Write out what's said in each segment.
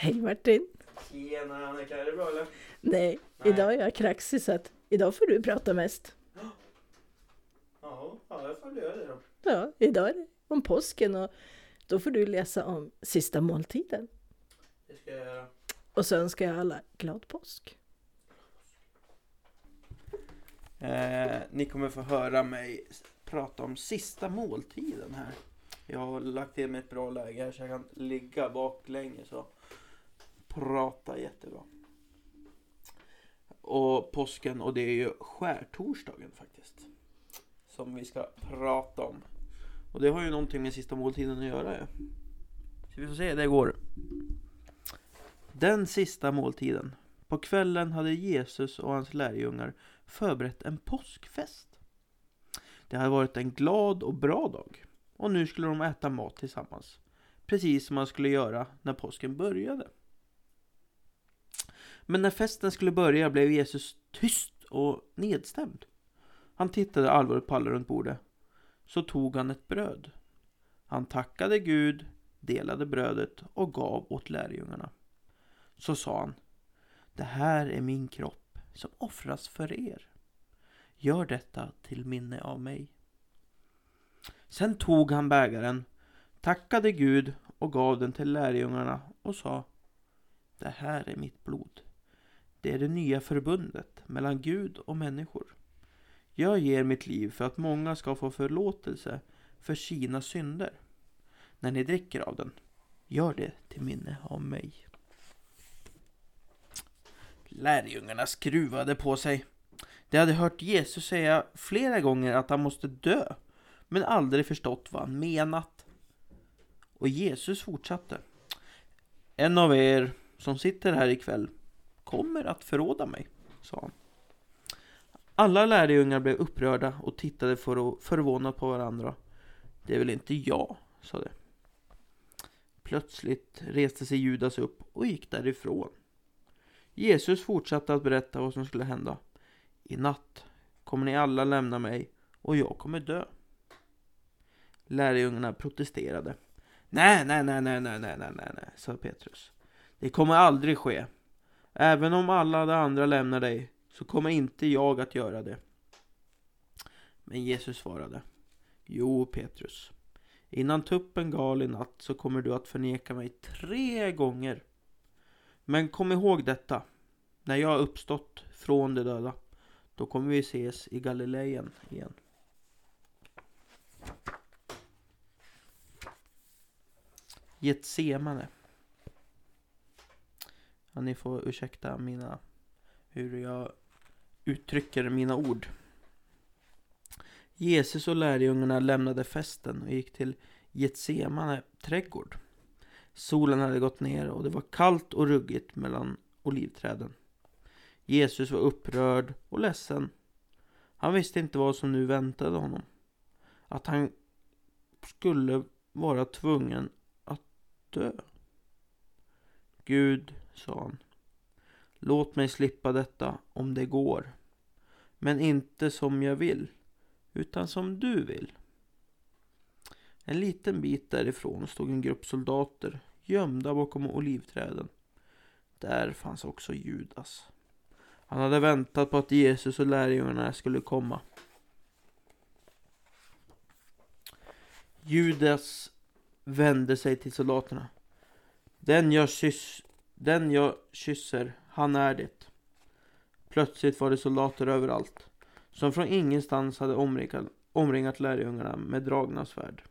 Hej Martin! Tjena Annika, är det bra eller? Nej, Nej. idag är jag kraxig så att idag får du prata mest. Ja, ja jag får göra det då. Ja, idag är det om påsken och då får du läsa om sista måltiden. Det ska jag göra. Och så önskar jag alla glad påsk. Eh, ni kommer få höra mig prata om sista måltiden här. Jag har lagt till mig ett bra läge här så jag kan ligga baklänges och prata jättebra. Och påsken, och det är ju skärtorsdagen faktiskt. Som vi ska prata om. Och det har ju någonting med sista måltiden att göra ju. Så vi får se, det går. Den sista måltiden. På kvällen hade Jesus och hans lärjungar förberett en påskfest. Det hade varit en glad och bra dag. Och nu skulle de äta mat tillsammans. Precis som man skulle göra när påsken började. Men när festen skulle börja blev Jesus tyst och nedstämd. Han tittade allvarligt på alla runt bordet. Så tog han ett bröd. Han tackade Gud, delade brödet och gav åt lärjungarna. Så sa han. Det här är min kropp som offras för er. Gör detta till minne av mig. Sen tog han bägaren, tackade Gud och gav den till lärjungarna och sa Det här är mitt blod. Det är det nya förbundet mellan Gud och människor. Jag ger mitt liv för att många ska få förlåtelse för sina synder. När ni dricker av den, gör det till minne av mig. Lärjungarna skruvade på sig. De hade hört Jesus säga flera gånger att han måste dö, men aldrig förstått vad han menat. Och Jesus fortsatte. En av er som sitter här ikväll kommer att förråda mig, sa han. Alla lärjungar blev upprörda och tittade förvånat på varandra. Det är väl inte jag, sa de. Plötsligt reste sig Judas upp och gick därifrån. Jesus fortsatte att berätta vad som skulle hända. I natt kommer ni alla lämna mig och jag kommer dö. Lärjungarna protesterade. Nej, nej, nej, nej, nej, nej, nej, nej, sa Petrus. Det kommer aldrig ske. Även om alla de andra lämnar dig så kommer inte jag att göra det. Men Jesus svarade. Jo, Petrus. Innan tuppen gal i natt så kommer du att förneka mig tre gånger. Men kom ihåg detta. När jag har uppstått från de döda, då kommer vi ses i Galileen igen. Getsemane. Ja, ni får ursäkta mina, hur jag uttrycker mina ord. Jesus och lärjungarna lämnade festen och gick till Getsemane trädgård. Solen hade gått ner och det var kallt och ruggigt mellan olivträden. Jesus var upprörd och ledsen. Han visste inte vad som nu väntade honom. Att han skulle vara tvungen att dö. Gud, sa han, låt mig slippa detta om det går. Men inte som jag vill, utan som du vill. En liten bit därifrån stod en grupp soldater gömda bakom olivträden. Där fanns också Judas. Han hade väntat på att Jesus och lärjungarna skulle komma. Judas vände sig till soldaterna. Den jag, kyss, den jag kysser, han är det. Plötsligt var det soldater överallt, som från ingenstans hade omringat, omringat lärjungarna med dragna svärd.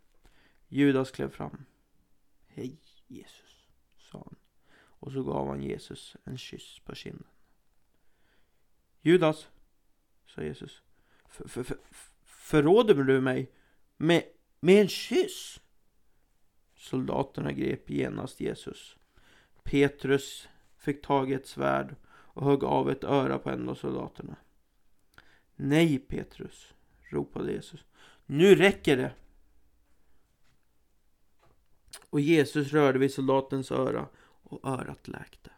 Judas klev fram. Hej Jesus, sa han. Och så gav han Jesus en kyss på kinden. Judas, sa Jesus. För, för, för, förråder du mig med, med en kyss? Soldaterna grep genast Jesus. Petrus fick tag i ett svärd och högg av ett öra på en av soldaterna. Nej, Petrus, ropade Jesus. Nu räcker det! Och Jesus rörde vid soldatens öra och örat läkte.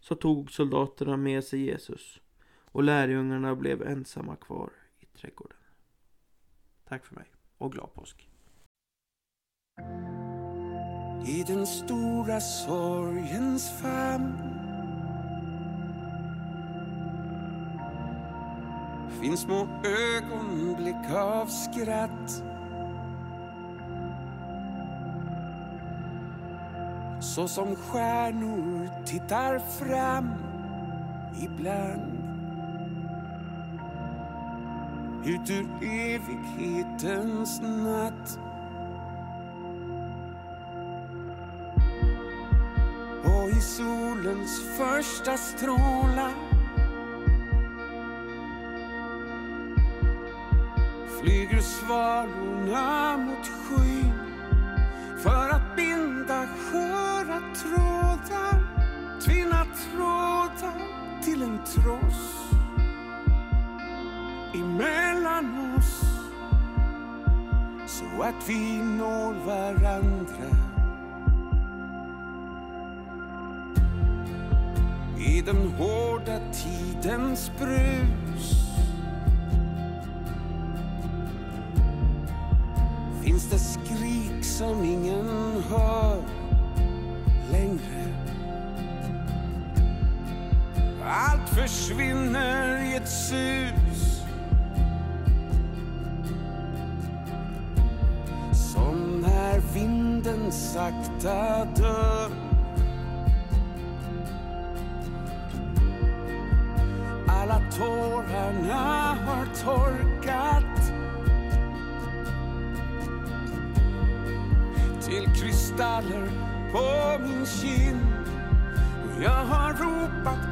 Så tog soldaterna med sig Jesus och lärjungarna blev ensamma kvar i trädgården. Tack för mig och glad påsk! I den stora sorgens famn. Finns små ögonblick av skratt. Så som stjärnor tittar fram ibland. Ut ur evighetens natt. Solens första strålar. Flyger svalorna mot skyn för att binda sköra trådar tvinna trådar till en tross emellan oss så att vi når varandra. Den hårda tidens brus. Finns det skrik som ingen hör längre? Allt försvinner i ett sus. Som när vinden sakta dör. Tårarna har torkat. Till kristaller på min kind. Och jag har ropat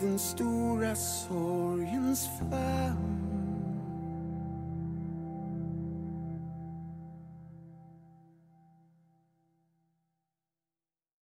den stora sorgens famn